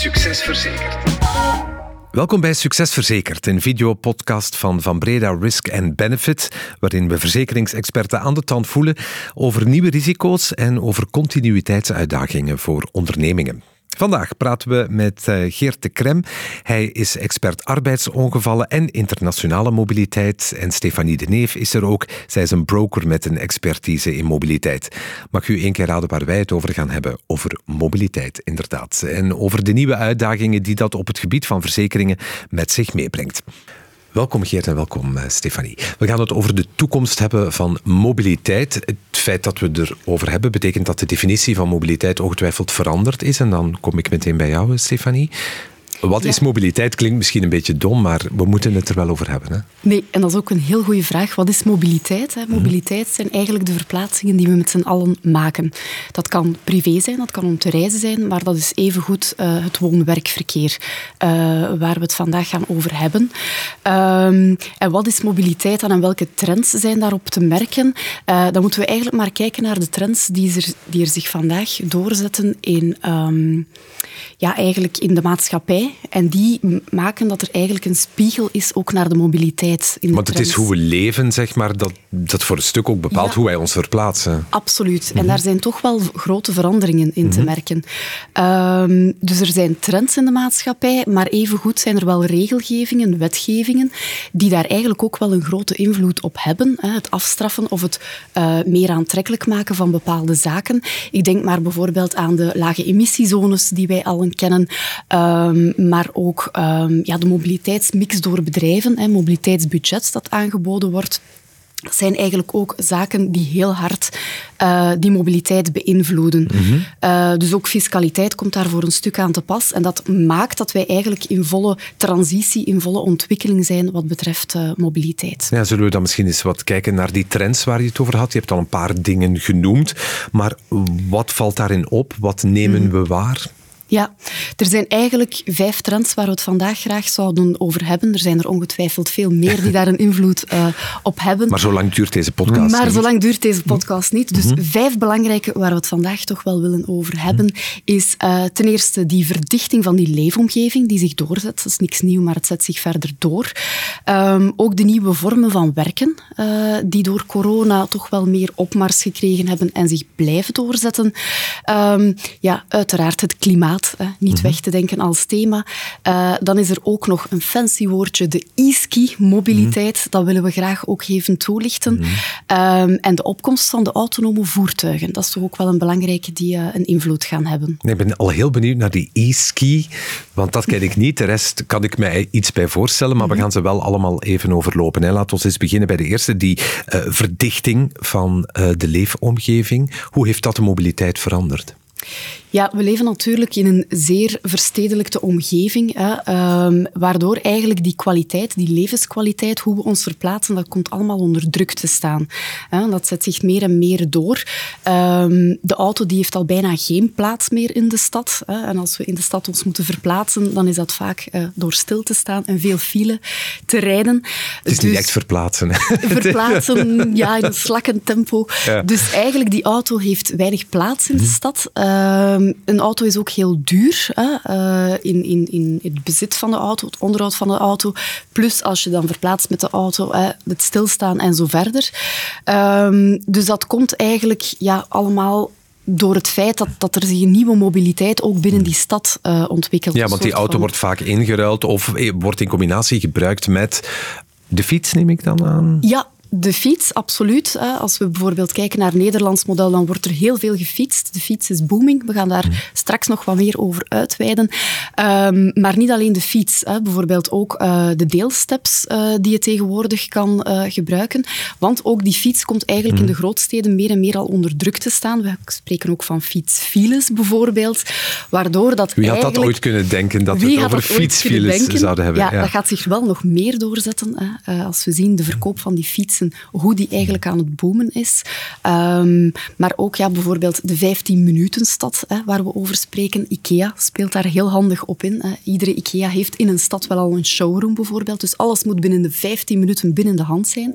Succes Verzekerd. Welkom bij Succes Verzekerd, een videopodcast van Van Breda Risk and Benefit, waarin we verzekeringsexperten aan de tand voelen over nieuwe risico's en over continuïteitsuitdagingen voor ondernemingen. Vandaag praten we met uh, Geert de Krem. Hij is expert arbeidsongevallen en internationale mobiliteit. En Stefanie de Neef is er ook. Zij is een broker met een expertise in mobiliteit. Mag u één keer raden waar wij het over gaan hebben? Over mobiliteit, inderdaad. En over de nieuwe uitdagingen die dat op het gebied van verzekeringen met zich meebrengt. Welkom Geert en welkom uh, Stefanie. We gaan het over de toekomst hebben van mobiliteit. Het feit dat we erover hebben betekent dat de definitie van mobiliteit ongetwijfeld veranderd is. En dan kom ik meteen bij jou, Stefanie. Wat is mobiliteit? Klinkt misschien een beetje dom, maar we moeten het er wel over hebben. Hè? Nee, en dat is ook een heel goede vraag. Wat is mobiliteit? Hè? Mobiliteit zijn eigenlijk de verplaatsingen die we met z'n allen maken. Dat kan privé zijn, dat kan om te reizen zijn, maar dat is evengoed uh, het woon-werkverkeer uh, waar we het vandaag gaan over hebben. Um, en wat is mobiliteit dan en welke trends zijn daarop te merken? Uh, dan moeten we eigenlijk maar kijken naar de trends die er, die er zich vandaag doorzetten in, um, ja, eigenlijk in de maatschappij. En die maken dat er eigenlijk een spiegel is ook naar de mobiliteit. In de Want het is hoe we leven, zeg maar, dat, dat voor een stuk ook bepaalt ja, hoe wij ons verplaatsen. Absoluut. Mm -hmm. En daar zijn toch wel grote veranderingen in mm -hmm. te merken. Um, dus er zijn trends in de maatschappij, maar evengoed zijn er wel regelgevingen, wetgevingen, die daar eigenlijk ook wel een grote invloed op hebben. Hè. Het afstraffen of het uh, meer aantrekkelijk maken van bepaalde zaken. Ik denk maar bijvoorbeeld aan de lage emissiezones die wij allen kennen. Um, maar ook um, ja, de mobiliteitsmix door bedrijven, hè, mobiliteitsbudget dat aangeboden wordt. Dat zijn eigenlijk ook zaken die heel hard uh, die mobiliteit beïnvloeden. Mm -hmm. uh, dus ook fiscaliteit komt daar voor een stuk aan te pas. En dat maakt dat wij eigenlijk in volle transitie, in volle ontwikkeling zijn wat betreft uh, mobiliteit. Ja, zullen we dan misschien eens wat kijken naar die trends waar je het over had? Je hebt al een paar dingen genoemd. Maar wat valt daarin op? Wat nemen mm. we waar? Ja, er zijn eigenlijk vijf trends waar we het vandaag graag zouden over hebben. Er zijn er ongetwijfeld veel meer die daar een invloed uh, op hebben. Maar zo lang duurt deze podcast Maar niet. zo lang duurt deze podcast niet. Dus mm -hmm. vijf belangrijke waar we het vandaag toch wel willen over hebben, mm -hmm. is uh, ten eerste die verdichting van die leefomgeving die zich doorzet. Dat is niks nieuw, maar het zet zich verder door. Um, ook de nieuwe vormen van werken, uh, die door corona toch wel meer opmars gekregen hebben en zich blijven doorzetten. Um, ja, uiteraard het klimaat. Hè, niet mm -hmm. weg te denken als thema. Uh, dan is er ook nog een fancy woordje, de e-ski-mobiliteit. Mm -hmm. Dat willen we graag ook even toelichten. Mm -hmm. um, en de opkomst van de autonome voertuigen. Dat is toch ook wel een belangrijke die uh, een invloed gaan hebben. Nee, ik ben al heel benieuwd naar die e-ski, want dat ken ik niet. De rest kan ik mij iets bij voorstellen, maar we gaan ze wel allemaal even overlopen. Hè. Laten we eens beginnen bij de eerste, die uh, verdichting van de leefomgeving. Hoe heeft dat de mobiliteit veranderd? Ja, we leven natuurlijk in een zeer verstedelijkte omgeving, hè, um, waardoor eigenlijk die kwaliteit, die levenskwaliteit, hoe we ons verplaatsen, dat komt allemaal onder druk te staan. Hè. Dat zet zich meer en meer door. Um, de auto die heeft al bijna geen plaats meer in de stad. Hè. En als we in de stad ons moeten verplaatsen, dan is dat vaak uh, door stil te staan en veel file te rijden. Het is dus, niet echt verplaatsen. Verplaatsen, ja, in een slakkend tempo. Ja. Dus eigenlijk, die auto heeft weinig plaats in de stad. Uh, een auto is ook heel duur hè, uh, in, in, in het bezit van de auto, het onderhoud van de auto. Plus als je dan verplaatst met de auto, hè, het stilstaan en zo verder. Um, dus dat komt eigenlijk ja, allemaal door het feit dat, dat er zich een nieuwe mobiliteit ook binnen die stad uh, ontwikkelt. Ja, want die auto van... wordt vaak ingeruild of wordt in combinatie gebruikt met de fiets, neem ik dan aan? Ja, de fiets, absoluut. Als we bijvoorbeeld kijken naar het Nederlands model, dan wordt er heel veel gefietst. De fiets is booming. We gaan daar mm. straks nog wat meer over uitweiden. Um, maar niet alleen de fiets. Hè. Bijvoorbeeld ook uh, de deelsteps uh, die je tegenwoordig kan uh, gebruiken. Want ook die fiets komt eigenlijk mm. in de grootsteden meer en meer al onder druk te staan. We spreken ook van fietsfiles bijvoorbeeld. Waardoor dat Wie had dat ooit kunnen denken, dat we het over fietsfiles zouden hebben? Ja, ja, dat gaat zich wel nog meer doorzetten. Als we zien de verkoop van die fietsen hoe die eigenlijk aan het boomen is. Ehm, maar ook ja, bijvoorbeeld de 15-minuten-stad, waar we over spreken. IKEA speelt daar heel handig op in. Hè. Iedere IKEA heeft in een stad wel al een showroom bijvoorbeeld. Dus alles moet binnen de 15 minuten binnen de hand zijn.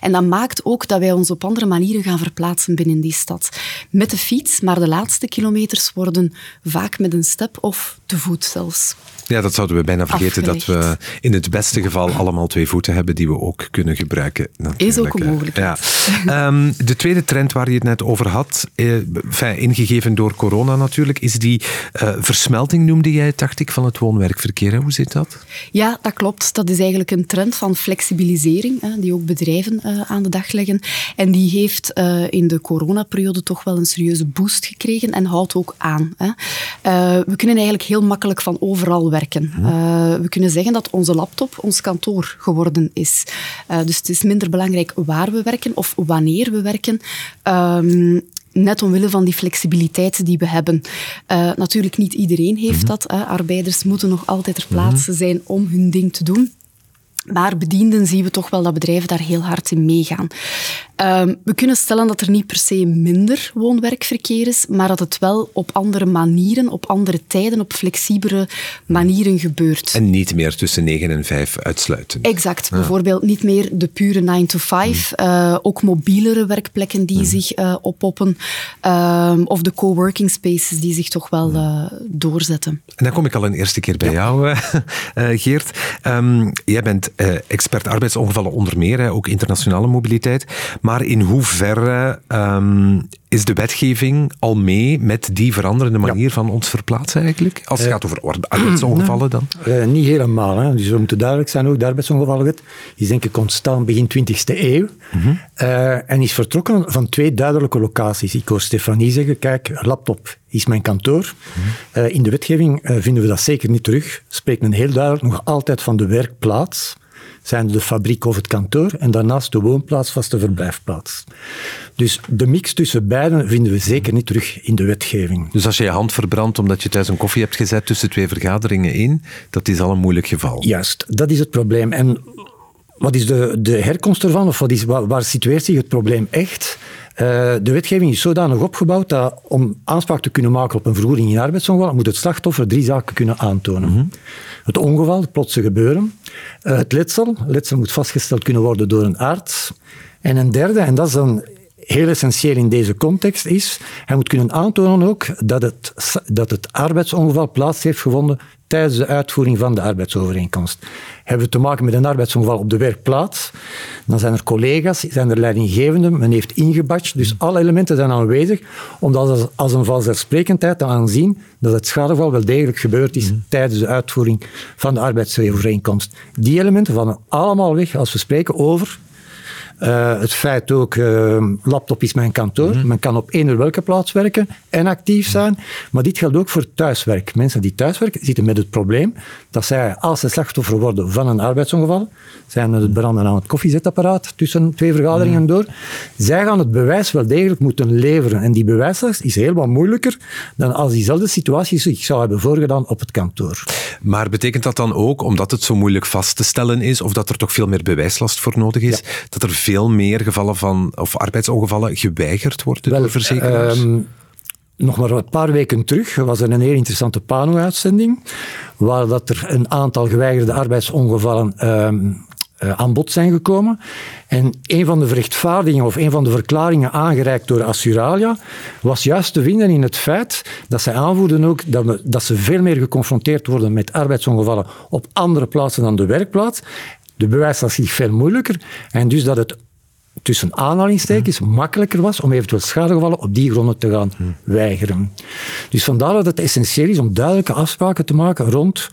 En dat maakt ook dat wij ons op andere manieren gaan verplaatsen binnen die stad. Met de fiets, maar de laatste kilometers worden vaak met een step of te voet zelfs. Ja, dat zouden we bijna vergeten, dat we in het beste geval allemaal twee voeten hebben die we ook kunnen gebruiken. Is ook een mogelijkheid. Ja. Um, de tweede trend waar je het net over had, eh, ingegeven door corona natuurlijk, is die uh, versmelting, noemde jij dacht ik, van het woon-werkverkeer. Hoe zit dat? Ja, dat klopt. Dat is eigenlijk een trend van flexibilisering, hè, die ook bedrijven uh, aan de dag leggen. En die heeft uh, in de coronaperiode toch wel een serieuze boost gekregen en houdt ook aan. Hè. we kunnen eigenlijk heel makkelijk van overal werken. We kunnen zeggen dat onze laptop ons kantoor geworden is. Dus het is minder belangrijk waar we werken of wanneer we werken. Um, net omwille van die flexibiliteit die we hebben. Uh, natuurlijk, niet iedereen heeft mm -hmm. dat. Hè. Arbeiders moeten nog altijd ter plaatse mhm. zijn om hun ding te doen. Maar bedienden zien we toch wel dat bedrijven daar heel hard in meegaan. Um, we kunnen stellen dat er niet per se minder woon-werkverkeer is, maar dat het wel op andere manieren, op andere tijden, op flexibere manieren gebeurt. En niet meer tussen 9 en 5 uitsluiten. Exact. Bijvoorbeeld niet meer de pure 9 to 5. Mm. Uh, ook mobielere werkplekken die mm. zich uh, oppoppen. Uh, of de coworking spaces die zich toch wel uh, doorzetten. En dan kom ik al een eerste keer bij ja. jou, Geert. Um, jij bent expert arbeidsongevallen onder meer, ook internationale mobiliteit. Maar in hoeverre um, is de wetgeving al mee met die veranderende manier van ons verplaatsen eigenlijk? Als het uh, gaat over arbeidsongevallen dan? Uh, niet helemaal. Hè. Dus we moeten duidelijk zijn ook, de arbeidsongevallenwet is denk ik ontstaan begin 20e eeuw. Uh, en is vertrokken van twee duidelijke locaties. Ik hoor Stefanie zeggen, kijk, laptop is mijn kantoor. -hmm. in de wetgeving vinden we dat zeker niet terug. Spreekt men heel duidelijk nog altijd van de werkplaats zijn de fabriek of het kantoor en daarnaast de woonplaats, vaste verblijfplaats. Dus de mix tussen beiden vinden we zeker niet terug in de wetgeving. Dus als je je hand verbrandt omdat je thuis een koffie hebt gezet tussen twee vergaderingen in, dat is al een moeilijk geval. Juist, dat is het probleem. En wat is de, de herkomst ervan, of wat is, waar, waar situeert zich het probleem echt? Uh, de wetgeving is zodanig opgebouwd dat om aanspraak te kunnen maken op een vergoeding in arbeidsongeval, moet het slachtoffer drie zaken kunnen aantonen. Mm -hmm. Het ongeval, het plotse gebeuren. Uh, het letsel. Letsel moet vastgesteld kunnen worden door een arts. En een derde, en dat is dan heel essentieel in deze context, is hij moet kunnen aantonen ook dat het, dat het arbeidsongeval plaats heeft gevonden tijdens de uitvoering van de arbeidsovereenkomst. Hebben we te maken met een arbeidsongeval op de werkplaats, dan zijn er collega's, zijn er leidinggevenden, men heeft ingebadged, dus alle elementen zijn aanwezig om dat als, als een vanzelfsprekendheid te aanzien dat het schadeval wel degelijk gebeurd is mm. tijdens de uitvoering van de arbeidsovereenkomst. Die elementen vallen allemaal weg als we spreken over uh, het feit ook, uh, laptop is mijn kantoor. Mm -hmm. Men kan op eender welke plaats werken en actief zijn. Maar dit geldt ook voor thuiswerk. Mensen die thuiswerken zitten met het probleem dat zij, als ze slachtoffer worden van een arbeidsongeval, zijn het branden aan het koffiezetapparaat tussen twee vergaderingen mm -hmm. door, zij gaan het bewijs wel degelijk moeten leveren. En die bewijslast is heel wat moeilijker dan als diezelfde situatie zich zou hebben voorgedaan op het kantoor. Maar betekent dat dan ook, omdat het zo moeilijk vast te stellen is, of dat er toch veel meer bewijslast voor nodig is, ja. dat er veel veel meer gevallen van, of arbeidsongevallen geweigerd worden door verzekeraars? Um, nog maar een paar weken terug was er een heel interessante PANO-uitzending, waar dat er een aantal geweigerde arbeidsongevallen um, uh, aan bod zijn gekomen. En een van de verrechtvaardigingen of een van de verklaringen aangereikt door Assuralia was juist te vinden in het feit dat zij aanvoerden ook dat, we, dat ze veel meer geconfronteerd worden met arbeidsongevallen op andere plaatsen dan de werkplaats de bewijslast is veel moeilijker. En dus dat het tussen aanhalingstekens hmm. makkelijker was om eventueel schadegevallen op die gronden te gaan hmm. weigeren. Dus vandaar dat het essentieel is om duidelijke afspraken te maken rond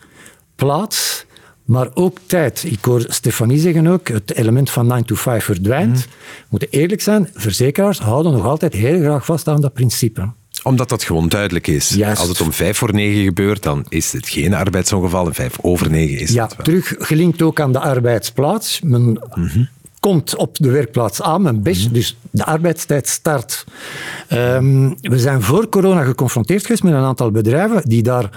plaats, maar ook tijd. Ik hoor Stefanie zeggen ook, het element van 9 to 5 verdwijnt. We moeten eerlijk zijn, verzekeraars houden nog altijd heel graag vast aan dat principe omdat dat gewoon duidelijk is. Juist. Als het om vijf voor negen gebeurt, dan is het geen arbeidsongeval. En vijf over negen is ja, het wel. terug gelinkt ook aan de arbeidsplaats. Men mm -hmm. komt op de werkplaats aan, men best, mm -hmm. dus de arbeidstijd start. Um, we zijn voor corona geconfronteerd geweest met een aantal bedrijven die daar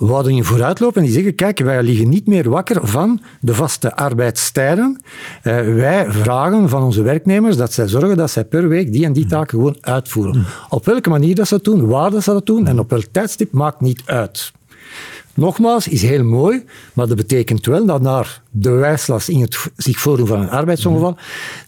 wouden in vooruitlopen en die zeggen, kijk, wij liggen niet meer wakker van de vaste arbeidstijden. Uh, wij vragen van onze werknemers dat zij zorgen dat zij per week die en die taken gewoon uitvoeren. Op welke manier dat ze dat doen, waar dat ze dat doen en op welk tijdstip maakt niet uit. Nogmaals, is heel mooi, maar dat betekent wel dat naar de wijslast in het zich voordoen van een arbeidsongeval,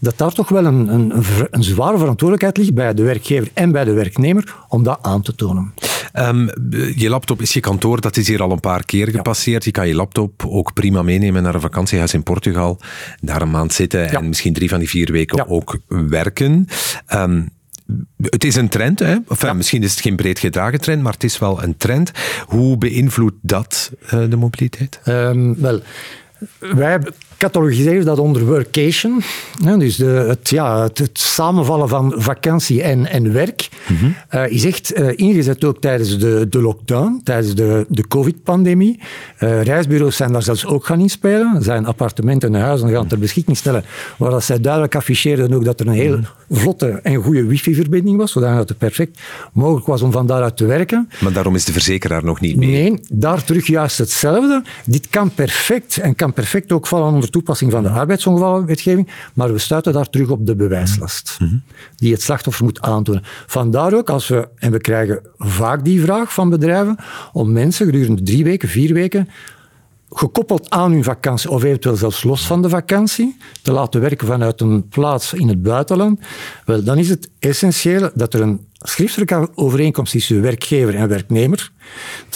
dat daar toch wel een, een, een, zware verantwoordelijkheid ligt bij de werkgever en bij de werknemer om dat aan te tonen. Um, je laptop is je kantoor, dat is hier al een paar keer gepasseerd. Je kan je laptop ook prima meenemen naar een vakantiehuis in Portugal, daar een maand zitten en misschien drie van die vier weken ook werken. Um, het is een trend, hè? Enfin, misschien is het geen breed gedragen trend, maar het is wel een trend. Hoe beïnvloedt dat uh, de mobiliteit? Um, wel, wij catalogiseren dat onder workation. dus de, het, ja, het, samenvallen van vakantie en, en werk mm is echt uh, ingezet ook tijdens de, de lockdown, tijdens de, de covid-pandemie. Uh, reisbureaus zijn daar zelfs ook gaan inspelen. Zijn appartementen en huizen gaan ter beschikking stellen waar dat zij duidelijk afficheerden ook dat er een heel mhm. vlotte en goede wifi-verbinding was, zodat het perfect mogelijk was om van daaruit te werken. Maar daarom is de verzekeraar nog niet mee? Nee, daar terug juist hetzelfde. Dit kan perfect en kan perfect ook vallen onder toepassing van de arbeidsongevalwetgeving, maar we stuiten daar terug op de bewijslast mhm. die het slachtoffer moet aantonen. Vandaar ook als we, en we krijgen vaak die vraag van bedrijven, om mensen gedurende drie weken, vier weken gekoppeld aan hun vakantie, of eventueel zelfs los van de vakantie, te laten werken vanuit een plaats in het buitenland, wel, dan is het essentieel dat er een schriftelijke overeenkomst is tussen werkgever en werknemer.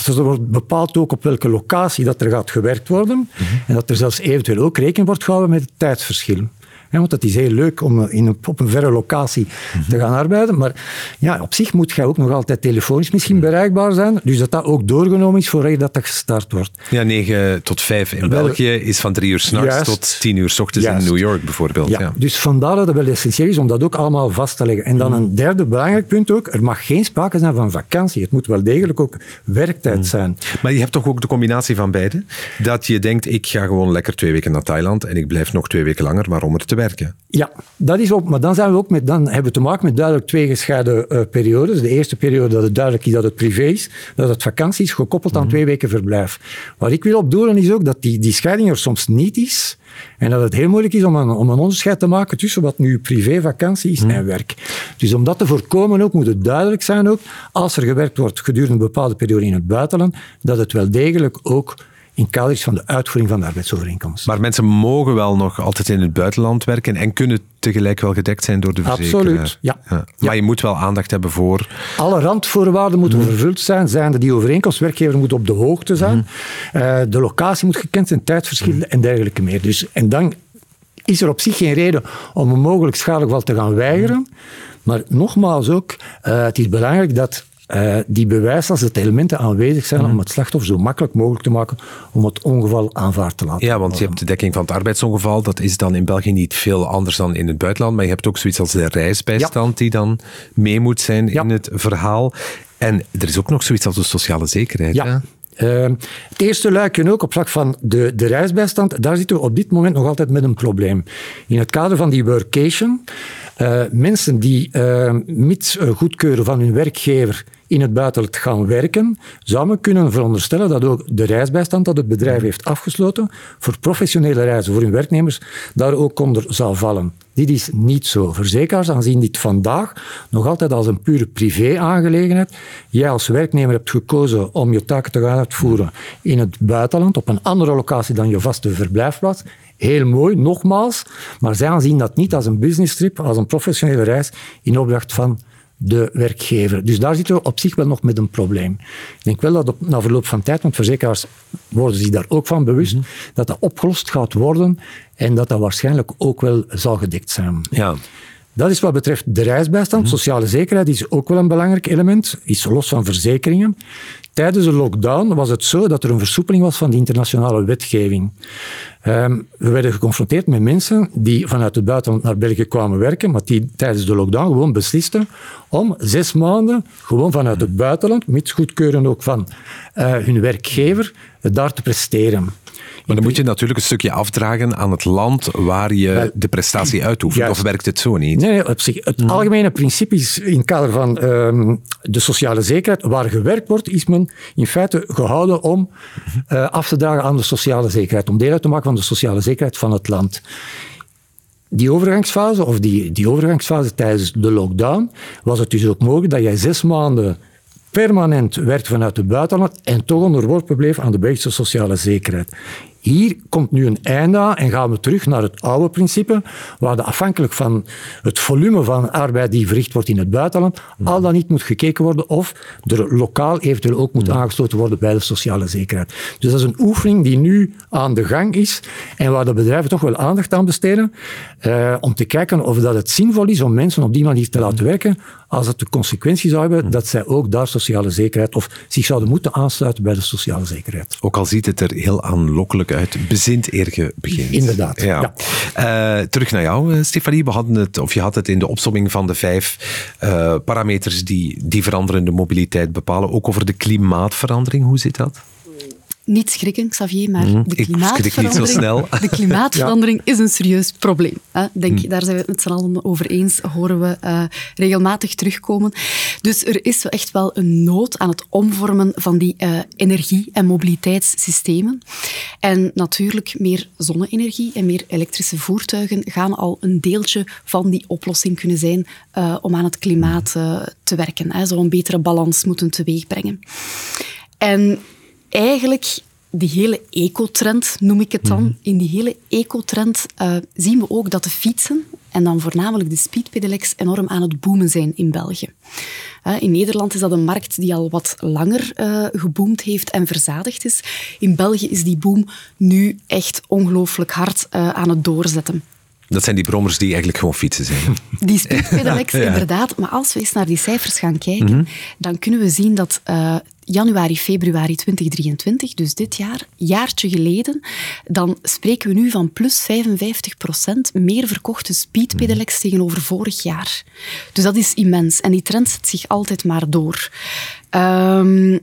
Dat wordt bepaald ook op welke locatie dat er gaat gewerkt worden. Mhm. En dat er zelfs eventueel ook rekening wordt gehouden met het tijdsverschil want het is heel leuk om in een, op een verre locatie te gaan arbeiden. Maar ja, op zich moet je ook nog altijd telefonisch misschien bereikbaar zijn. Dus dat dat ook doorgenomen is voordat dat, dat gestart wordt. Ja, 9 tot 5 in België is van 3 uur s'nachts tot 10 uur s ochtends in New York bijvoorbeeld. Ja, Dus vandaar dat het wel essentieel is om dat ook allemaal vast te leggen. En dan een derde belangrijk punt ook. Er mag geen sprake zijn van vakantie. Het moet wel degelijk ook werktijd zijn. Maar je hebt toch ook de combinatie van beide? Dat je denkt, ik ga gewoon lekker twee weken naar Thailand en ik blijf nog twee weken langer, maar om er te werken. Ja, dat is ook, maar dan, zijn we ook met, dan hebben we te maken met duidelijk twee gescheiden uh, periodes. De eerste periode dat het duidelijk is dat het privé is, dat het vakantie is, gekoppeld aan mhm. twee weken verblijf. Wat ik wil opdoen is ook dat die, die scheiding er soms niet is. En dat het heel moeilijk is om een, om een onderscheid te maken tussen wat nu privé vakantie is mhm. en werk. Dus om dat te voorkomen ook, moet het duidelijk zijn ook, als er gewerkt wordt gedurende een bepaalde periode in het buitenland, dat het wel degelijk ook in kaders van de uitvoering van de arbeidsovereenkomst. Maar mensen mogen wel nog altijd in het buitenland werken en kunnen tegelijk wel gedekt zijn door de verzekeraar. Absoluut, ja. ja. Maar je moet wel aandacht hebben voor... Alle randvoorwaarden moeten mhm. vervuld zijn. Zijnde die overeenkomst, werkgever moet op de hoogte zijn. Mhm. Eh, de locatie moet gekend zijn, tijdverschillen mhm. en dergelijke meer. Dus, en dan is er op zich geen reden om een mogelijk schadelijk te gaan weigeren. Maar nogmaals ook, uh, het is belangrijk dat uh, die bewijslast, dat de elementen aanwezig zijn om het slachtoffer zo makkelijk mogelijk te maken om het ongeval aanvaard te laten Ja, want je hebt de dekking van het arbeidsongeval. Dat is dan in België niet veel anders dan in het buitenland. Maar je hebt ook zoiets als de reisbijstand die dan mee moet zijn in het verhaal. En er is ook nog zoiets als de sociale zekerheid. Ja. Uh, het eerste luikje ook op vlak van de, de reisbijstand, daar zitten we op dit moment nog altijd met een probleem. In het kader van die workation, uh, mensen die uh, mits goedkeuren van hun werkgever in het buitenland gaan werken, zou men kunnen veronderstellen dat ook de reisbijstand dat het bedrijf heeft afgesloten voor professionele reizen voor hun werknemers daar ook onder zou vallen. Dit is niet zo. Verzekeraars aanzien dit vandaag nog altijd als een pure privé-aangelegenheid. Jij als werknemer hebt gekozen om je taken te gaan uitvoeren in het buitenland, op een andere locatie dan je vaste verblijfplaats. Heel mooi, nogmaals. Maar zij aanzien dat niet als een business trip, als een professionele reis in opdracht van de werkgever. Dus daar zitten we op zich wel nog met een probleem. Ik denk wel dat op, na verloop van tijd, want verzekeraars worden zich daar ook van bewust, mhm. dat dat opgelost gaat worden en dat dat waarschijnlijk ook wel zal gedekt zijn. Ja. Dat is wat betreft de reisbijstand. Mhm. Sociale zekerheid is ook wel een belangrijk element, is los van verzekeringen. Tijdens de lockdown was het zo dat er een versoepeling was van de internationale wetgeving. Ehm, we werden geconfronteerd met mensen die vanuit het buitenland naar België kwamen werken, maar die tijdens de lockdown gewoon beslisten om zes maanden gewoon vanuit het buitenland, met goedkeuren ook van uh, hun werkgever, daar te presteren. Maar dan moet je natuurlijk een stukje afdragen aan het land waar je de prestatie uitoefent. Of werkt het zo niet? Nee, op zich, het algemene principe is in het kader van ehm, de sociale zekerheid. Waar gewerkt wordt, is men in feite gehouden om uh, af te dragen aan de sociale zekerheid. Om deel uit te maken van de sociale zekerheid van het land die overgangsfase, of die, die overgangsfase tijdens de lockdown, was het dus ook mogelijk dat jij zes maanden permanent werkt vanuit het buitenland en toch onderworpen bleef aan de Belgische sociale zekerheid. Hier komt nu een einde aan en gaan we terug naar het oude principe, waar de afhankelijk van het volume van arbeid die verricht wordt in het buitenland, al dan niet moet gekeken worden of er lokaal eventueel ook moet aangesloten worden bij de sociale zekerheid. Dus dat is een oefening die nu aan de gang is en waar de bedrijven toch wel aandacht aan besteden, eh, om te kijken of dat het zinvol is om mensen op die manier te laten werken, als het de consequentie zou hebben dat zij ook daar sociale zekerheid of zich zouden moeten aansluiten bij de sociale zekerheid. Ook al ziet het er heel aanlokkelijk uit, bezint eer je begint. Inderdaad. Ja. Uh, terug naar jou, eh, Stefanie. We hadden het, of je had het in de opsomming van de vijf uh, parameters die, die veranderende mobiliteit bepalen, ook over de klimaatverandering. Hoe zit dat? Niet schrikken, Xavier, maar mhm. de klimaatverandering, De klimaatverandering is een serieus probleem. Hè? Denk, mm. Daar zijn we het met z'n allen over eens, horen we uh, regelmatig terugkomen. Dus er is echt wel een nood aan het omvormen van die uh, energie- en mobiliteitssystemen. En natuurlijk, meer zonne-energie en meer elektrische voertuigen gaan al een deeltje van die oplossing kunnen zijn uh, om aan het klimaat te werken. Hè? Zo een betere balans moeten teweegbrengen. En eigenlijk die hele ecotrend, noem ik het dan, mhm. in die hele ecotrend uh, zien we ook dat de fietsen, en dan voornamelijk de speedpedelecs, enorm aan het boomen zijn in België. Uh, in Nederland is dat een markt die al wat langer uh, geboomd heeft en verzadigd is. In België is die boom nu echt ongelooflijk hard aan het doorzetten. Dat zijn die brommers die eigenlijk gewoon fietsen zijn. Die speedpedelecs, inderdaad. Maar als we eens naar die cijfers gaan kijken, mhm. dan kunnen we zien dat uh, januari, februari 2023, dus dit jaar, jaartje geleden, dan spreken we nu van plus 55% meer verkochte speedpedelecs mhm. tegenover vorig jaar. Dus dat is immens. En die trend zet zich altijd maar door. Um,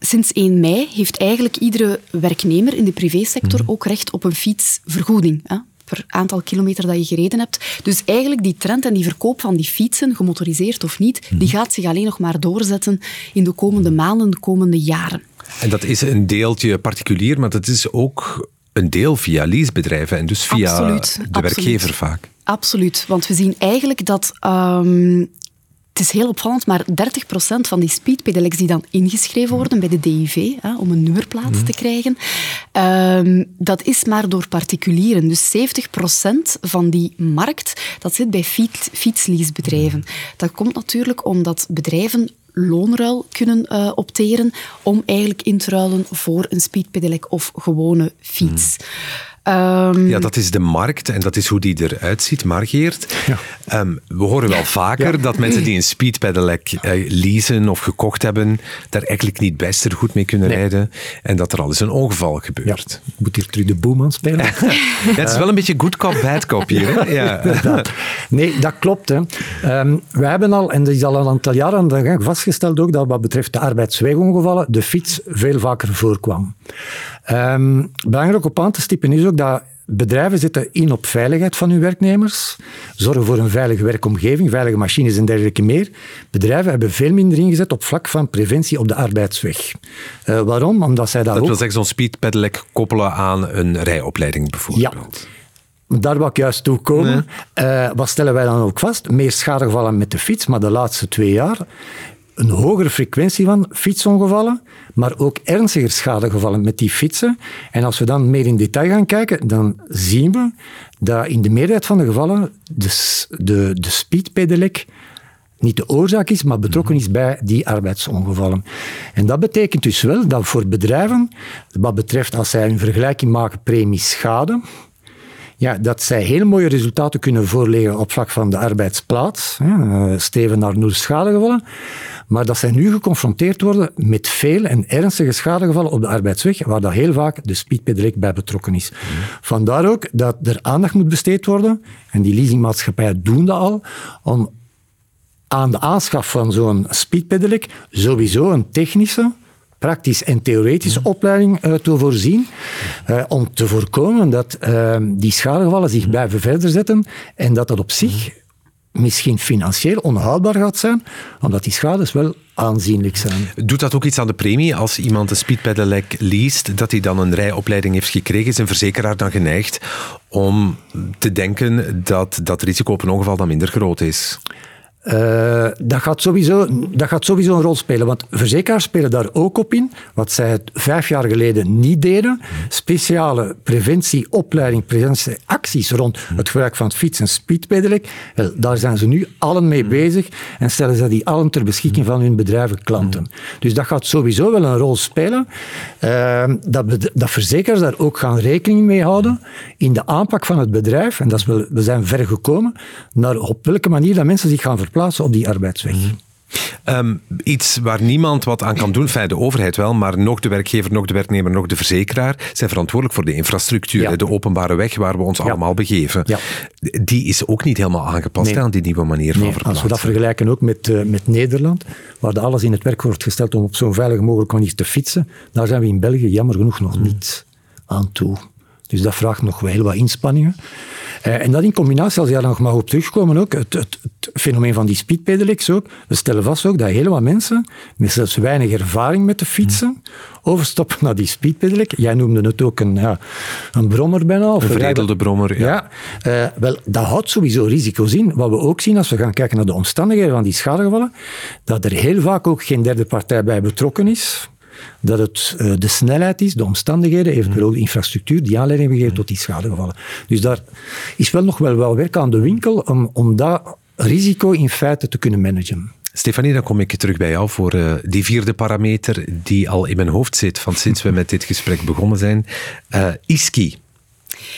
sinds 1 mei heeft eigenlijk iedere werknemer in de privésector mhm. ook recht op een fietsvergoeding. Hè? Per aantal kilometer dat je gereden hebt. Dus eigenlijk die trend en die verkoop van die fietsen, gemotoriseerd of niet, die gaat zich alleen nog maar doorzetten in de komende maanden, de komende jaren. En dat is een deeltje particulier, maar dat is ook een deel via leasebedrijven en dus via de werkgever vaak. Absoluut, want we zien eigenlijk dat ehm, het is heel opvallend, maar 30% van die speedpedelecs die dan ingeschreven worden bij de DIV, hè, om een nummerplaat te krijgen, um, dat is maar door particulieren. Dus 70% van die markt, dat zit bij fiets, fietsleasebedrijven. Dat komt natuurlijk omdat bedrijven loonruil kunnen uh, opteren om eigenlijk in te ruilen voor een speedpedelec of gewone fiets. Um, ja, dat is de markt en dat is hoe die eruit ziet. Margeert, ja. um, we horen wel vaker dat mensen die een speedpedelec uh, leasen of gekocht hebben, daar eigenlijk niet best goed mee kunnen rijden en dat er al eens een ongeval gebeurt. Ja. Moet hier terug de boeman spelen? Het is wel een beetje good cop, bad cop hier. Ja. nee, dat klopt. Hè. Um, we hebben al, en dat is al een aantal jaren vastgesteld ook, dat wat betreft de arbeidswegongevallen de fiets veel vaker voorkwam. Um, belangrijk op aan te stippen is ook dat bedrijven zitten in op veiligheid van hun werknemers, zorgen voor een veilige werkomgeving, veilige machines en dergelijke meer. Bedrijven hebben veel minder ingezet op vlak van preventie op de arbeidsweg. Uh, waarom? Omdat zij daar dat ook... wil zeggen zo'n speedpedelec koppelen aan een rijopleiding bijvoorbeeld. Ja. Daar wil ik juist toe komen. Uh, wat stellen wij dan ook vast? Meer schadegevallen met de fiets, maar de laatste twee jaar een hogere frequentie van fietsongevallen, maar ook ernstiger schadegevallen met die fietsen. En als we dan meer in detail gaan kijken, dan zien we dat in de meerderheid van de gevallen de, de, de speedpedelec niet de oorzaak is, maar betrokken is bij die arbeidsongevallen. En dat betekent dus wel dat voor bedrijven, wat betreft als zij een vergelijking maken premie-schade, ja, dat zij heel mooie resultaten kunnen voorleggen op vlak van de arbeidsplaats. Eh, steven naar nul schadegevallen. Maar dat zij nu geconfronteerd worden met veel en ernstige schadegevallen op de arbeidsweg, waar dat heel vaak de speedpedelec bij betrokken is. Vandaar ook dat er aandacht moet besteed worden, en die leasingmaatschappijen doen dat al, om aan de aanschaf van zo'n speedpedelec sowieso een technische praktische en theoretische opleiding te voorzien, om te voorkomen dat die schadegevallen zich blijven verder zetten en dat dat op zich misschien financieel onhoudbaar gaat zijn, omdat die schades wel aanzienlijk zijn. Doet dat ook iets aan de premie als iemand een speedpedelec leest, dat hij dan een rijopleiding heeft gekregen? Is een verzekeraar dan geneigd om te denken dat dat risico op een ongeval dan minder groot is? Uh, dat, gaat sowieso, dat gaat sowieso een rol spelen, want verzekeraars spelen daar ook op in, wat zij vijf jaar geleden niet deden. Speciale preventie, opleiding, preventieacties rond het gebruik van fiets- en speedpedelec. Daar zijn ze nu allen mee bezig en stellen ze die allen ter beschikking van hun bedrijven klanten. Dus dat gaat sowieso wel een rol spelen. Uh, dat, dat verzekeraars daar ook gaan rekening mee houden in de aanpak van het bedrijf, en dat is wel, we zijn ver gekomen, naar op welke manier dat mensen zich gaan verplaatsen plaatsen op die arbeidsweg. Ehm, iets waar niemand wat aan kan doen, fijn de overheid wel, maar nog de werkgever, nog de werknemer, nog de verzekeraar zijn verantwoordelijk voor de infrastructuur, de openbare weg waar we ons allemaal begeven. Ja. Die is ook niet helemaal aangepast aan die nieuwe manier van verplaatsen. Als we dat vergelijken ook met, uh, met Nederland, waar alles in het werk wordt gesteld om op zo'n veilig mogelijk manier te fietsen, daar zijn we in België jammer genoeg nog niet aan toe. Dus dat vraagt nog wel wat inspanningen. Uh, en dat in combinatie, als je daar nog mag op terugkomen, ook het, het, het fenomeen van die speedpedelecs ook. We stellen vast ook dat heel wat mensen, met zelfs weinig ervaring met de fietsen, overstappen naar die speedpedelec. Jij noemde het ook een, ja, een brommer bijna. Of een veredelde brommer, ja. ja uh, wel, dat houdt sowieso risico's in. Wat we ook zien als we gaan kijken naar de omstandigheden van die schadegevallen, dat er heel vaak ook geen derde partij bij betrokken is dat het uh, de snelheid is, de omstandigheden, eventueel de infrastructuur, die aanleiding hebben gegeven tot die schadegevallen. Dus daar is wel nog wel, wel werk aan de winkel om, om dat risico in feite te kunnen managen. Stefanie, dan kom ik terug bij jou voor uh, die vierde parameter die al in mijn hoofd zit van sinds we met dit gesprek begonnen zijn. Uh, ISKI.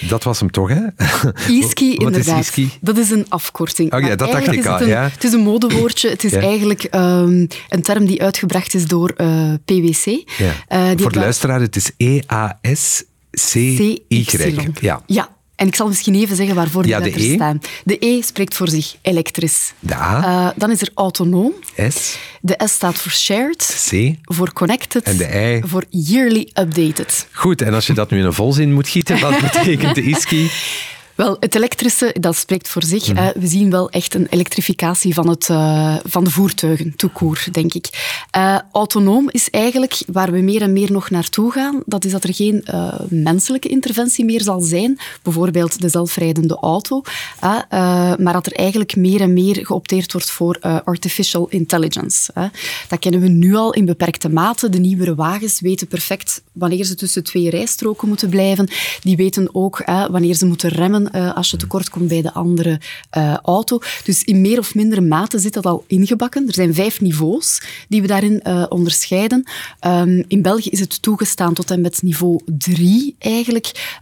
Dat was hem toch, hè? ISKI, inderdaad. Is ISKI? Dat is een afkorting. Ja, dat dacht ik al. Ja. Het is een modewoordje. Het is eigenlijk um, een term die uitgebracht is door uh, PwC. Ja. Uh, Voor de luisteraar, het is E-A-S-C-Y. Ja. ja, en ik zal misschien even zeggen waarvoor die ja, letters e. staan. De E spreekt voor zich elektrisch. De A. Uh, dan is er autonoom. S. De S staat voor shared. C. Voor connected. En de I. Voor yearly updated. Goed, en als je dat nu in een volzin moet gieten, wat betekent de ISKI? Wel, het elektrische, dat spreekt voor zich. Mhm. We zien wel echt een elektrificatie van, het, uh, van de voertuigen, toekoer, denk ik. Uh, autonoom is eigenlijk waar we meer en meer nog naartoe gaan. Dat is dat er geen uh, menselijke interventie meer zal zijn. Bijvoorbeeld de zelfrijdende auto. maar dat er eigenlijk meer en meer geopteerd wordt voor artificial intelligence. Dat kennen we nu al in beperkte mate. De nieuwere wagens weten perfect wanneer ze tussen twee rijstroken moeten blijven. Die weten ook wanneer ze moeten remmen uh, als je tekort komt bij de andere uh, auto. Dus in meer of mindere mate zit dat al ingebakken. Er zijn vijf niveaus die we daarin uh, onderscheiden. Um, in België is het toegestaan tot en met niveau 3 eigenlijk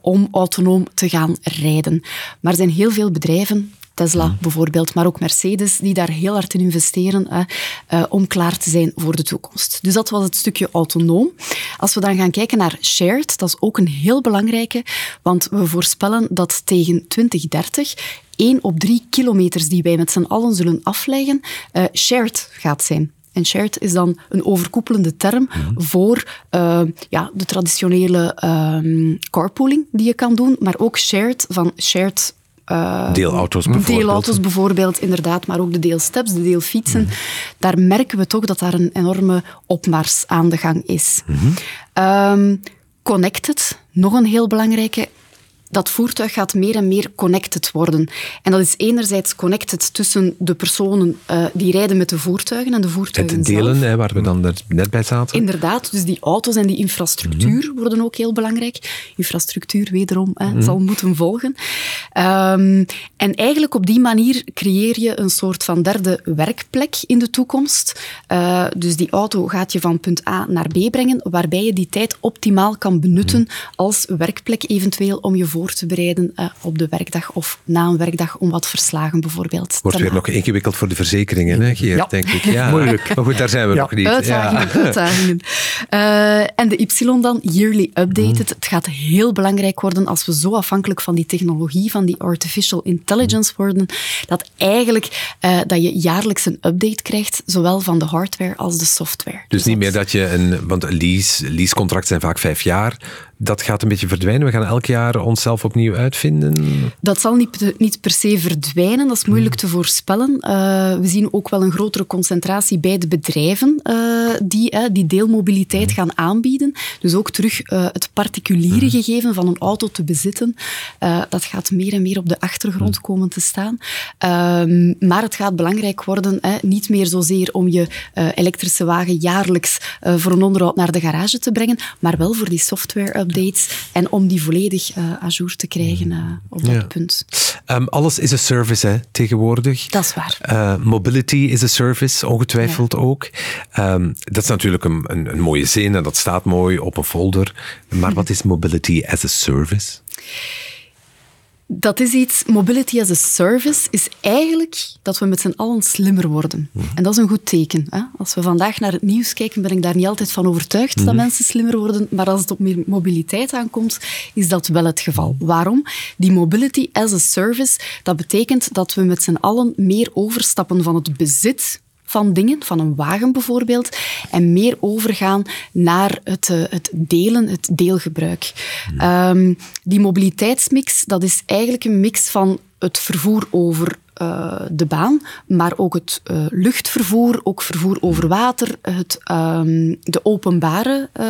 om autonoom te gaan rijden. Maar er zijn heel veel bedrijven Tesla mm. bijvoorbeeld, maar ook Mercedes, die daar heel hard in investeren hè, uh, om klaar te zijn voor de toekomst. Dus dat was het stukje autonoom. Als we dan gaan kijken naar shared, dat is ook een heel belangrijke, want we voorspellen dat tegen 2030 één op drie kilometers die wij met z'n allen zullen afleggen, uh, shared gaat zijn. En shared is dan een overkoepelende term voor uh, ja, de traditionele um, carpooling die je kan doen, maar ook shared van shared uh, deelauto's bijvoorbeeld. Deelauto's bijvoorbeeld, inderdaad, maar ook de deelsteps, de deelfietsen. Mm. Daar merken we toch dat daar een enorme opmars aan de gang is. Mm -hmm. um, connected, nog een heel belangrijke dat voertuig gaat meer en meer connected worden. En dat is enerzijds connected tussen de personen uh, die rijden met de voertuigen en de voertuigen Het delen, hè, waar we dan net bij zaten. Inderdaad, dus die auto's en die infrastructuur mhm. worden ook heel belangrijk. Infrastructuur, wederom, hè, mm zal moeten volgen. Um, en eigenlijk op die manier creëer je een soort van derde werkplek in de toekomst. Uh, dus die auto gaat je van punt A naar B brengen, waarbij je die tijd optimaal kan benutten mhm. als werkplek eventueel om je voor te bereiden uh, op de werkdag of na een werkdag om wat verslagen bijvoorbeeld Wordt weer nog ingewikkeld voor de verzekeringen, hè, Geert, ja. denk ik. Ja. Moeilijk. Maar goed, daar zijn we nog niet. Uitdagingen, ja. uitdagingen. Uh, en de Y dan, yearly updated. Mm. Het gaat heel belangrijk worden als we zo afhankelijk van die technologie, van die artificial intelligence worden, dat eigenlijk uh, dat je jaarlijks een update krijgt, zowel van de hardware als de software. Dus, dus niet meer dat je een, want lease, leasecontracten zijn vaak vijf jaar dat gaat een beetje verdwijnen. We gaan elk jaar onszelf opnieuw uitvinden. Dat zal niet, niet per se verdwijnen. Dat is moeilijk te voorspellen. Uh, we zien ook wel een grotere concentratie bij de bedrijven uh, die, uh, die deelmobiliteit gaan aanbieden. Dus ook terug het particuliere gegeven van een auto te bezitten. dat gaat meer en meer op de achtergrond komen te staan. Ehm, maar het gaat belangrijk worden, niet meer zozeer om je elektrische wagen jaarlijks voor een onderhoud naar de garage te brengen, maar wel voor die software updates en om die volledig uh, te krijgen uh, op dat punt. Um, alles is een service hè, tegenwoordig. Dat is waar. Uh, mobility is een service, ongetwijfeld ja. ook. Um, dat is natuurlijk een, een, een, mooie zin en dat staat mooi op een folder. Maar wat is mobility as a service? Dat is iets, mobility as a service, is eigenlijk dat we met z'n allen slimmer worden. Mhm. En dat is een goed teken. Hè? Als we vandaag naar het nieuws kijken, ben ik daar niet altijd van overtuigd dat mhm. mensen slimmer worden. Maar als het op meer mobiliteit aankomt, is dat wel het geval. Waarom? Die mobility as a service, dat betekent dat we met z'n allen meer overstappen van het bezit van dingen, van een wagen bijvoorbeeld, en meer overgaan naar het, uh, het delen, het deelgebruik. Um, die mobiliteitsmix, dat is eigenlijk een mix van het vervoer over uh, de baan, maar ook het uh, luchtvervoer, ook vervoer over water, het, um, de openbare uh,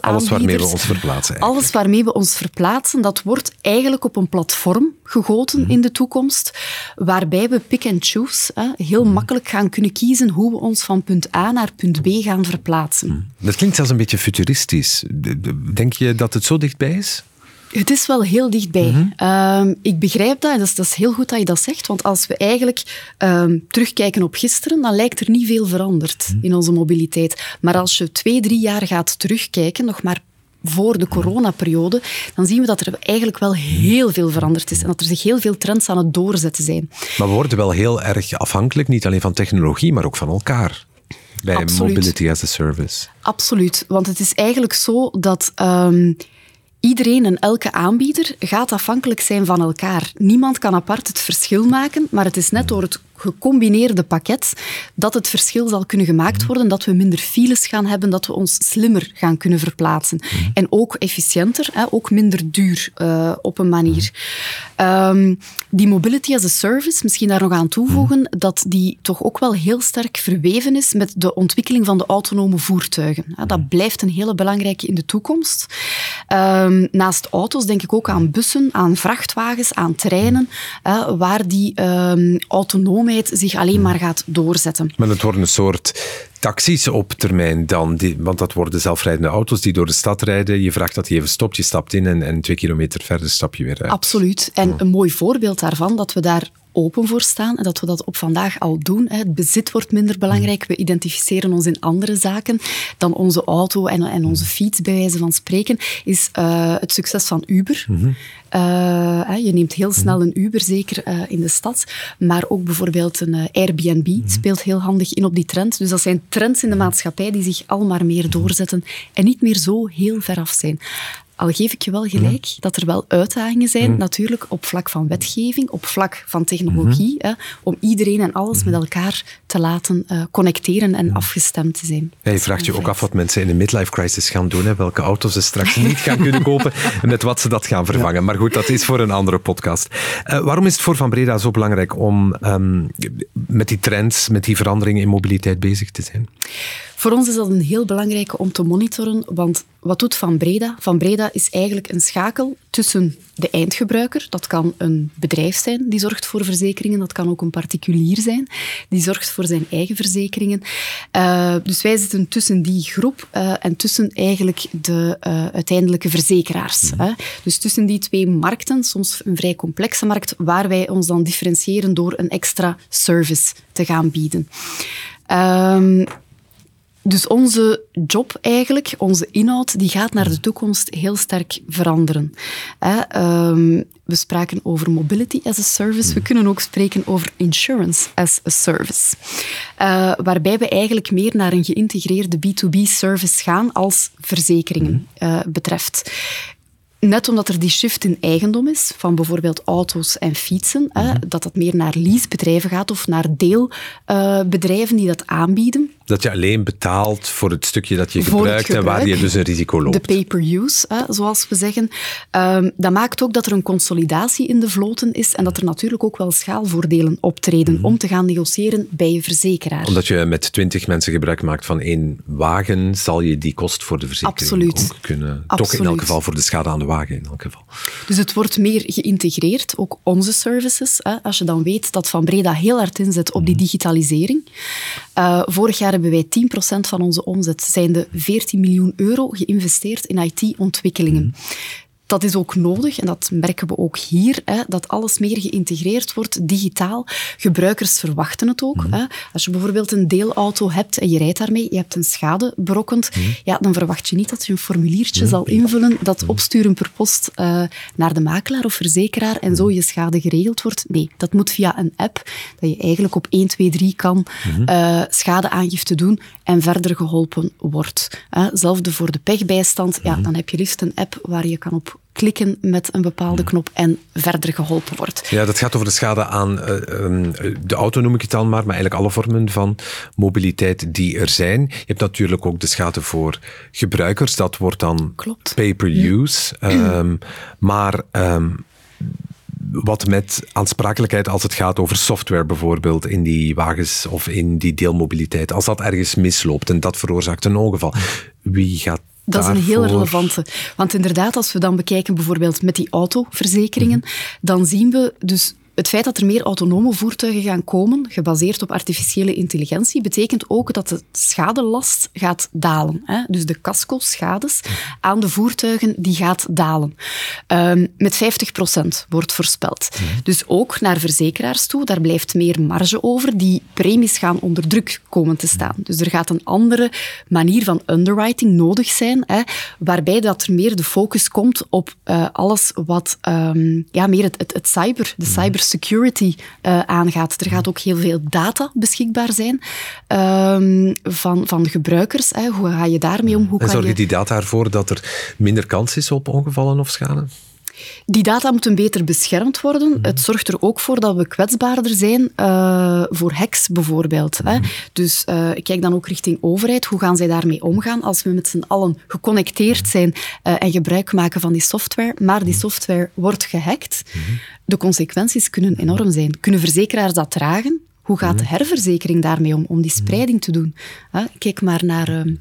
Alles waarmee we ons verplaatsen. Eigenlijk. Alles waarmee we ons verplaatsen, dat wordt eigenlijk op een platform gegoten mm. in de toekomst, waarbij we pick and choose hè, heel mm. makkelijk gaan kunnen kiezen hoe we ons van punt A naar punt B gaan verplaatsen. Mm. Dat klinkt zelfs een beetje futuristisch. Denk je dat het zo dichtbij is? Het is wel heel dichtbij. Mm -hmm. ik begrijp dat, dat is, dat is, heel goed dat je dat zegt, want als we eigenlijk um, terugkijken op gisteren, dan lijkt er niet veel veranderd mm -hmm. in onze mobiliteit. Maar als je twee, drie jaar gaat terugkijken, nog maar voor de coronaperiode, dan zien we dat er eigenlijk wel heel veel veranderd is en dat er zich heel veel trends aan het doorzetten zijn. Maar we worden wel heel erg afhankelijk, niet alleen van technologie, maar ook van elkaar. Bij Absoluut. Mobility as a Service. Absoluut, want het is eigenlijk zo dat um, Iedereen en elke aanbieder gaat afhankelijk zijn van elkaar. Niemand kan apart het verschil maken, maar het is net door het gecombineerde pakket dat het verschil zal kunnen gemaakt worden, dat we minder files gaan hebben, dat we ons slimmer gaan kunnen verplaatsen. En ook efficiënter, hè, ook minder duur uh, op een manier. Um, die mobility as a service, misschien daar nog aan toevoegen, dat die toch ook wel heel sterk verweven is met de ontwikkeling van de autonome voertuigen. Dat blijft een hele belangrijke in de toekomst. Um, naast auto's denk ik ook aan bussen, aan vrachtwagens, aan treinen, uh, waar die um, zich alleen maar gaat doorzetten. Maar het wordt een soort taxis op termijn dan, die, want dat worden zelfrijdende auto's die door de stad rijden. Je vraagt dat hij even stopt, je stapt in en, en twee kilometer verder stap je weer uit. Absoluut. En een mooi voorbeeld daarvan, dat we daar open voor staan en dat we dat op vandaag al doen. Het bezit wordt minder belangrijk. We identificeren ons in andere zaken dan onze auto en, en onze fiets, bij wijze van spreken, is uh, het succes van Uber. Mm -hmm. uh, je neemt heel snel een Uber, zeker uh, in de stad, maar ook bijvoorbeeld een Airbnb mm -hmm. speelt heel handig in op die trend. Dus dat zijn trends in de maatschappij die zich al maar meer doorzetten en niet meer zo heel ver af zijn. Al geef ik je wel gelijk dat er wel uitdagingen zijn, mm. natuurlijk op vlak van wetgeving, op vlak van technologie, mm-hmm. hè, om iedereen en alles met elkaar te laten uh, connecteren en afgestemd te zijn. Je vraagt je ook af wat mensen in de midlife crisis gaan doen, hè, welke auto's ze straks niet gaan kunnen kopen en met wat ze dat gaan vervangen. Maar goed, dat is voor een andere podcast. Uh, waarom is het voor Van Breda zo belangrijk om um, met die trends, met die veranderingen in mobiliteit bezig te zijn? Voor ons is dat een heel belangrijke om te monitoren, want wat doet Van Breda? Van Breda is eigenlijk een schakel tussen de eindgebruiker, dat kan een bedrijf zijn die zorgt voor verzekeringen, dat kan ook een particulier zijn die zorgt voor zijn eigen verzekeringen. Uh, dus wij zitten tussen die groep uh, en tussen eigenlijk de uh, uiteindelijke verzekeraars. Mm. Dus tussen die twee markten, soms een vrij complexe markt, waar wij ons dan differentiëren door een extra service te gaan bieden. Um, Dus onze job eigenlijk, onze inhoud, die gaat naar de toekomst heel sterk veranderen. Ehm, we spraken over mobility as a service. We kunnen ook spreken over insurance as a service. Uh, waarbij we eigenlijk meer naar een geïntegreerde B2B service gaan als verzekeringen uh, betreft. Net omdat er die shift in eigendom is, van bijvoorbeeld auto's en fietsen, hè, dat dat meer naar leasebedrijven gaat of naar deelbedrijven uh, die dat aanbieden. Dat je alleen betaalt voor het stukje dat je gebruikt en waar je dus een risico loopt. De pay-per-use, zoals we zeggen. Um, dat maakt ook dat er een consolidatie in de vloten is en dat er natuurlijk ook wel schaalvoordelen optreden mhm. om te gaan negociëren bij je verzekeraar. Omdat je met twintig mensen gebruik maakt van één wagen, zal je die kost voor de verzekering Absoluut. ook kunnen... Absoluut. Toch in elk geval voor de schade aan de wagen in elk geval. Dus het wordt meer geïntegreerd, ook onze services. Als je dan weet dat Van Breda heel hard inzet op die mhm. digitalisering. Uh, vorig jaar hebben wij 10% van onze omzet, zijn de 14 miljoen euro geïnvesteerd in IT-ontwikkelingen. Mhm dat is ook nodig en dat merken we ook hier, hè, dat alles meer geïntegreerd wordt digitaal. Gebruikers verwachten het ook. Mhm. hè. Als je bijvoorbeeld een deelauto hebt en je rijdt daarmee, je hebt een schade berokkend, mhm. ja, dan verwacht je niet dat je een formuliertje zal invullen, dat mhm. opsturen per post uh, naar de makelaar of verzekeraar en zo je schade geregeld wordt. Nee, dat moet via een app, dat je eigenlijk op 1, 2, 3 kan uh, schadeaangifte doen en verder geholpen wordt. Hetzelfde voor de pechbijstand, ja, dan heb je liefst een app waar je kan op klikken met een bepaalde knop en verder geholpen wordt. Ja, dat gaat over de schade aan uh, de auto, noem ik het dan maar, maar eigenlijk alle vormen van mobiliteit die er zijn. Je hebt natuurlijk ook de schade voor gebruikers, dat wordt dan pay-per-use. Ehm, maar um, wat met aansprakelijkheid als het gaat over software bijvoorbeeld in die wagens of in die deelmobiliteit. Als dat ergens misloopt en dat veroorzaakt een ongeval, wie gaat dat is een heel relevante. Want inderdaad, als we dan bekijken bijvoorbeeld met die autoverzekeringen, dan zien we dus het feit dat er meer autonome voertuigen gaan komen, gebaseerd op artificiële intelligentie, betekent ook dat de schadelast gaat dalen. Hè? Dus de casco-schades aan de voertuigen die gaat dalen. Um, met 50% wordt voorspeld. Dus ook naar verzekeraars toe, daar blijft meer marge over. Die premies gaan onder druk komen te staan. Dus er gaat een andere manier van underwriting nodig zijn, hè, waarbij dat er meer de focus komt op uh, alles wat um, ja, meer het, het, het cyber, de cyber security uh, aangaat. Er gaat ook heel veel data beschikbaar zijn um, van, van gebruikers. Hè. Hoe ga je daarmee om? Hoe en zorgen je... die data ervoor dat er minder kans is op ongevallen of schade? Die data moeten beter beschermd worden. Mhm. Het zorgt er ook voor dat we kwetsbaarder zijn uh, voor hacks bijvoorbeeld. Hè. Mhm. Dus uh, ik kijk dan ook richting overheid. Hoe gaan zij daarmee omgaan als we met z'n allen geconnecteerd mhm. zijn uh, en gebruik maken van die software, maar die software wordt gehackt? De consequenties kunnen enorm zijn. Kunnen verzekeraars dat dragen? Hoe gaat de herverzekering daarmee om, om die spreiding te doen? Kijk maar naar ehm,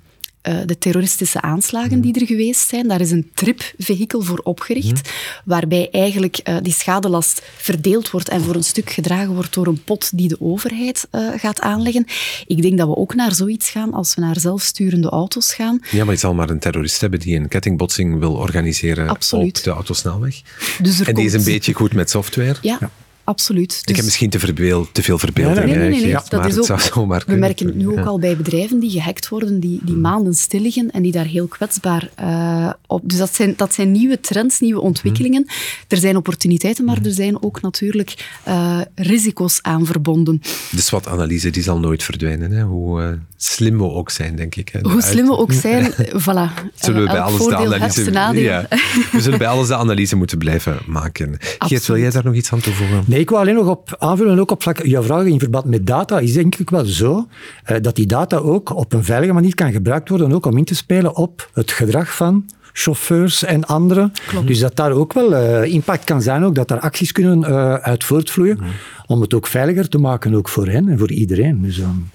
uh, de terroristische aanslagen die er geweest zijn. Daar is een trip-vehikel voor opgericht, waarbij eigenlijk uh, die schadelast verdeeld wordt en voor een stuk gedragen wordt door een pot die de overheid uh, gaat aanleggen. Ik denk dat we ook naar zoiets gaan als we naar zelfsturende auto's gaan. Ja, maar je zal maar een terrorist hebben die een kettingbotsing wil organiseren Absoluut. op de autosnelweg. Dus en die is een beetje goed met software. ja absoluut. ik heb dus- misschien te, verbeel, te veel verbeelding. Nee, nee, nee. nee, dat is ook, we merken het nu ook al bij bedrijven die gehackt worden, die, die hmm. maanden stil liggen en die daar heel kwetsbaar uh, op... Dus dat zijn, dat zijn nieuwe trends, nieuwe ontwikkelingen. Hmm. Er zijn opportuniteiten, maar hmm. er zijn ook natuurlijk uh, risico's aan verbonden. De SWOT-analyse die zal nooit verdwijnen, hè? hoe uh, slim we ook zijn, denk ik. Hè? Hoe slim we ook zijn, voilà. Zullen we bij alles de analyse... Ja, we zullen bij alles de analyse moeten blijven maken. Geert, wil jij daar nog iets aan toevoegen? Nee, ik wil alleen nog op aanvullen, ook op vlak, jouw vraag in verband met data, is denk ik wel zo eh, dat die data ook op een veilige manier kan gebruikt worden, ook om in te spelen op het gedrag van chauffeurs en anderen. Dus dat daar ook wel uh, impact kan zijn, ook dat daar acties kunnen uh, uit voortvloeien, om het ook veiliger te maken, ook voor hen en voor iedereen. Dus, um...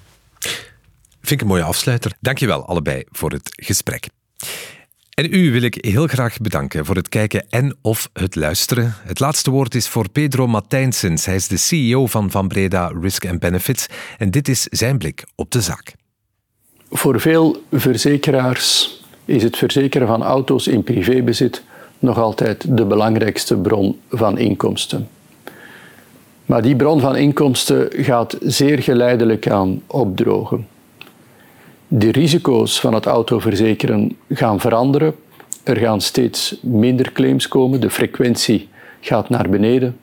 Vind ik een mooie afsluiter. Dankjewel allebei voor het gesprek. En u wil ik heel graag bedanken voor het kijken en of het luisteren. Het laatste woord is voor Pedro Matijnsens. Hij is de CEO van Van Breda Risk and Benefits en dit is zijn blik op de zaak. Voor veel verzekeraars is het verzekeren van auto's in privébezit nog altijd de belangrijkste bron van inkomsten. Maar die bron van inkomsten gaat zeer geleidelijk aan opdrogen. De risico's van het autoverzekeren gaan veranderen. Er gaan steeds minder claims komen. De frequentie gaat naar beneden.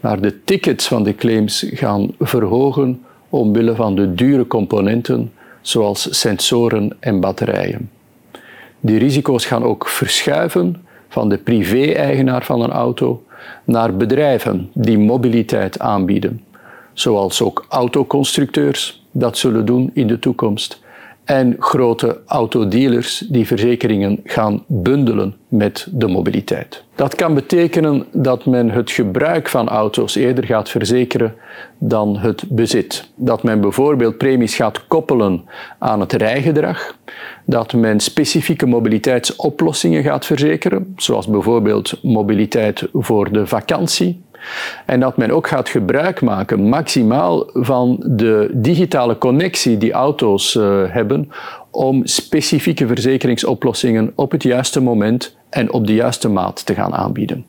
Maar de tickets van de claims gaan verhogen omwille van de dure componenten zoals sensoren en batterijen. Die risico's gaan ook verschuiven van de privé-eigenaar van een auto naar bedrijven die mobiliteit aanbieden, zoals ook autoconstructeurs dat zullen doen in de toekomst en grote autodealers die verzekeringen gaan bundelen met de mobiliteit. Dat kan betekenen dat men het gebruik van auto's eerder gaat verzekeren dan het bezit. Dat men bijvoorbeeld premies gaat koppelen aan het rijgedrag, dat men specifieke mobiliteitsoplossingen gaat verzekeren, zoals bijvoorbeeld mobiliteit voor de vakantie, en dat men ook gaat gebruik maken maximaal van de digitale connectie die auto's uh, hebben om specifieke verzekeringsoplossingen op het juiste moment en op de juiste maat te gaan aanbieden.